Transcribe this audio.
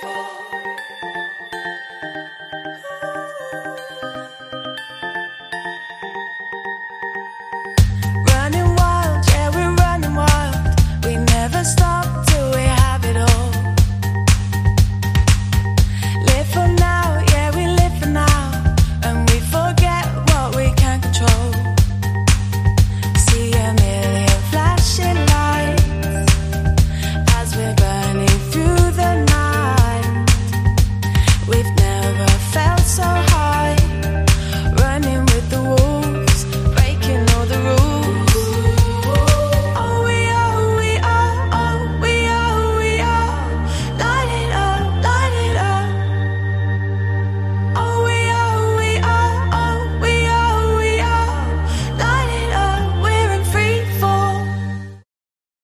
beautiful.